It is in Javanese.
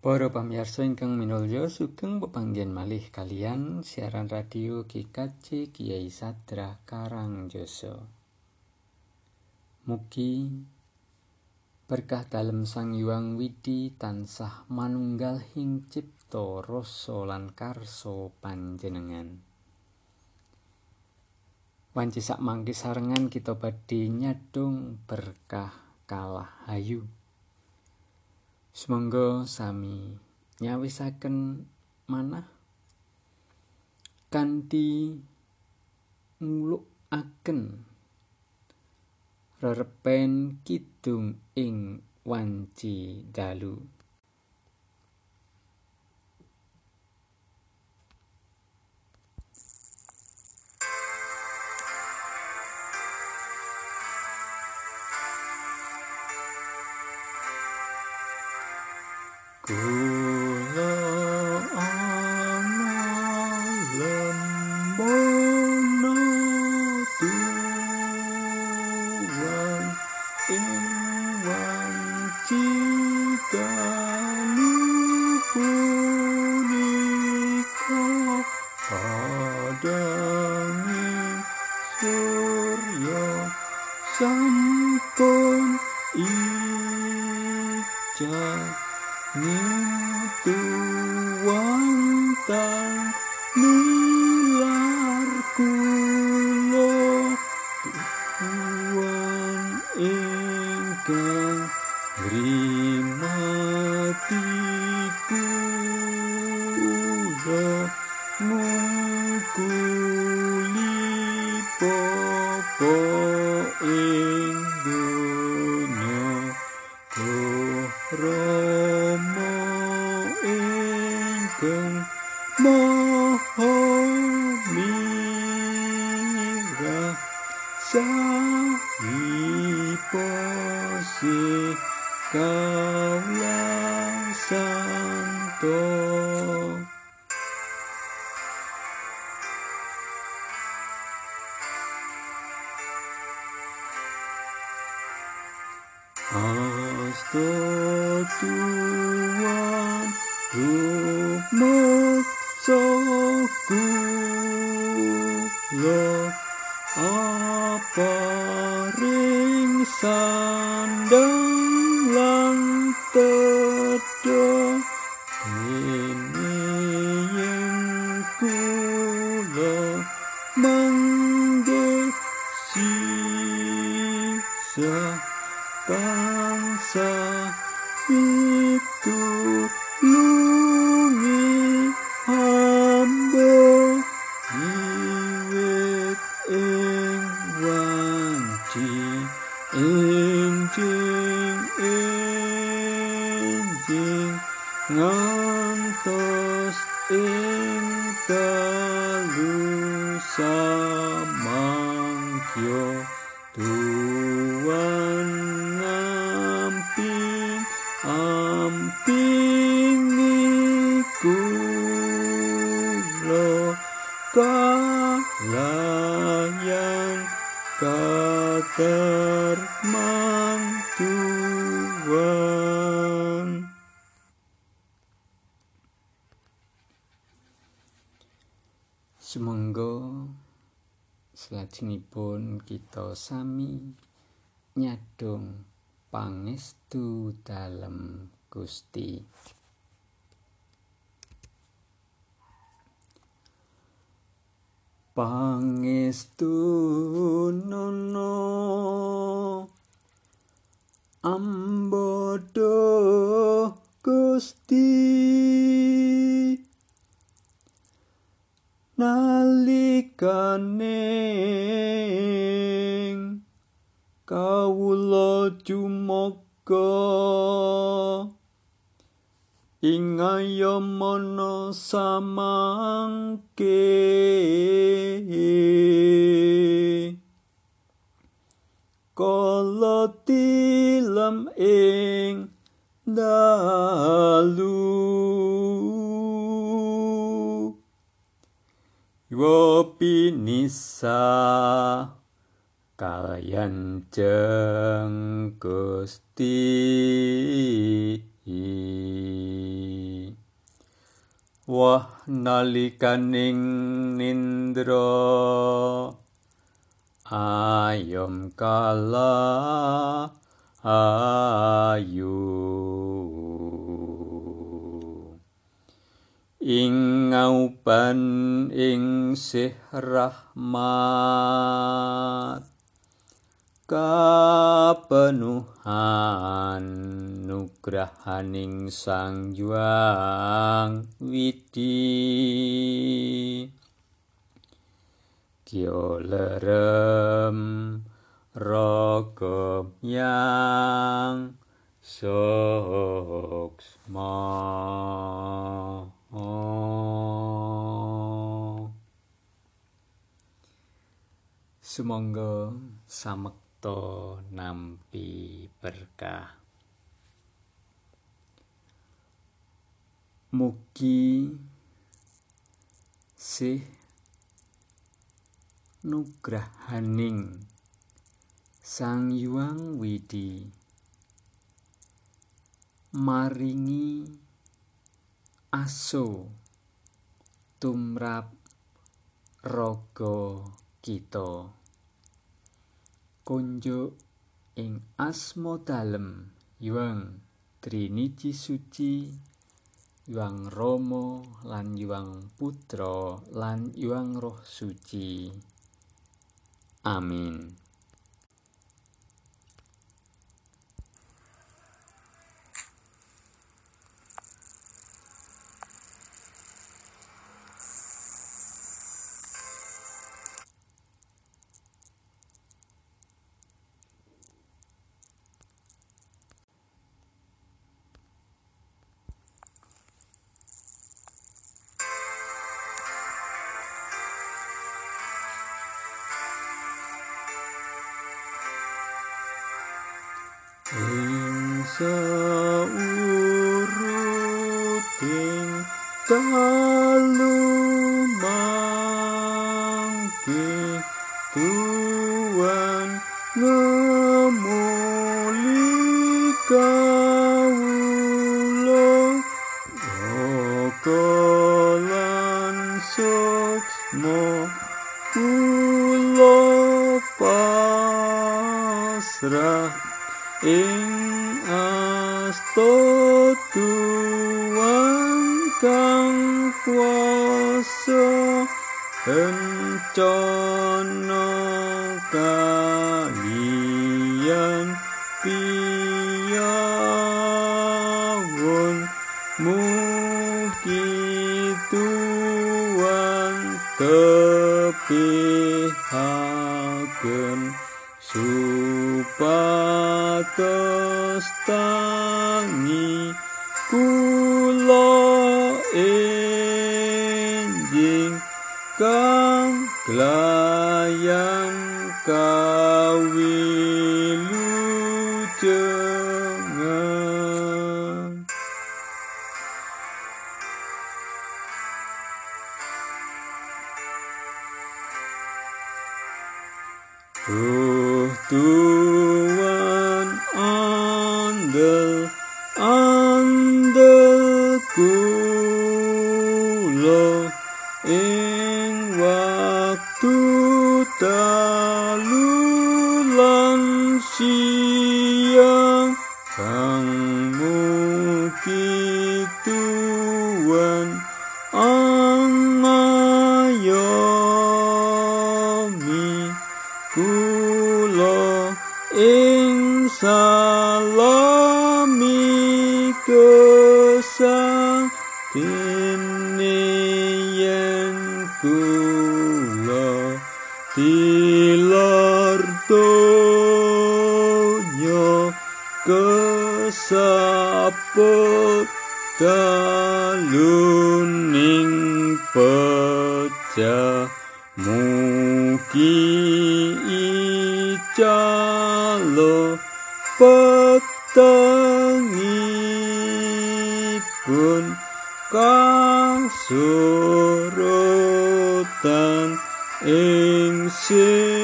Para pamirsa ingkang minulya sugeng pepanggen malih kalian siaran radio GKJ Kiai Sadra Karangjoso. Mugi berkah dalem Sang Hyang Widi tansah manunggal ing cipta rasa lan karso panjenengan. Wanci sak mangke sarengan kita badhe nyadong berkah kalah hayu. Semoga sami nyawisaken manah kanthi ngulukaken rerepen kidung ing wanci dalu. Good. Popo ing dunya Rama ingkang maha mirah sahipose kawasanto tua rumah No. Semangga salajengipun kita sami nyadong pangestu dalem Gusti. Pangestu nono ambodo nalikane kawula jumaga ing ayamana samangke. Kala tilem ing dalu Wopi nisa kalian jeng Gusti. Nalikaning nindra ayom kala ayu ing ngaupan ing sih rahmat kapenuhan nugrahaning sang juang widi. Kyo lerem rogom yang soksma Sumangga samekta nampi berkah. Mugi sih nugrahaning Sang Yuang Widi maringi aso tumrap raga kita. kunjuk ing asma dalem yuang triniji suci yuang romo lan yuang putra lan yuang roh suci. Amin ing sauruting dalu kuasa Encana kalian piawon. Mugi Tuhan tepihaken Supatos tangi andel kula ing waktu dalu lan tilar donya kesaput daluning pecah mugi icalo petengipun kang sorotan ing situ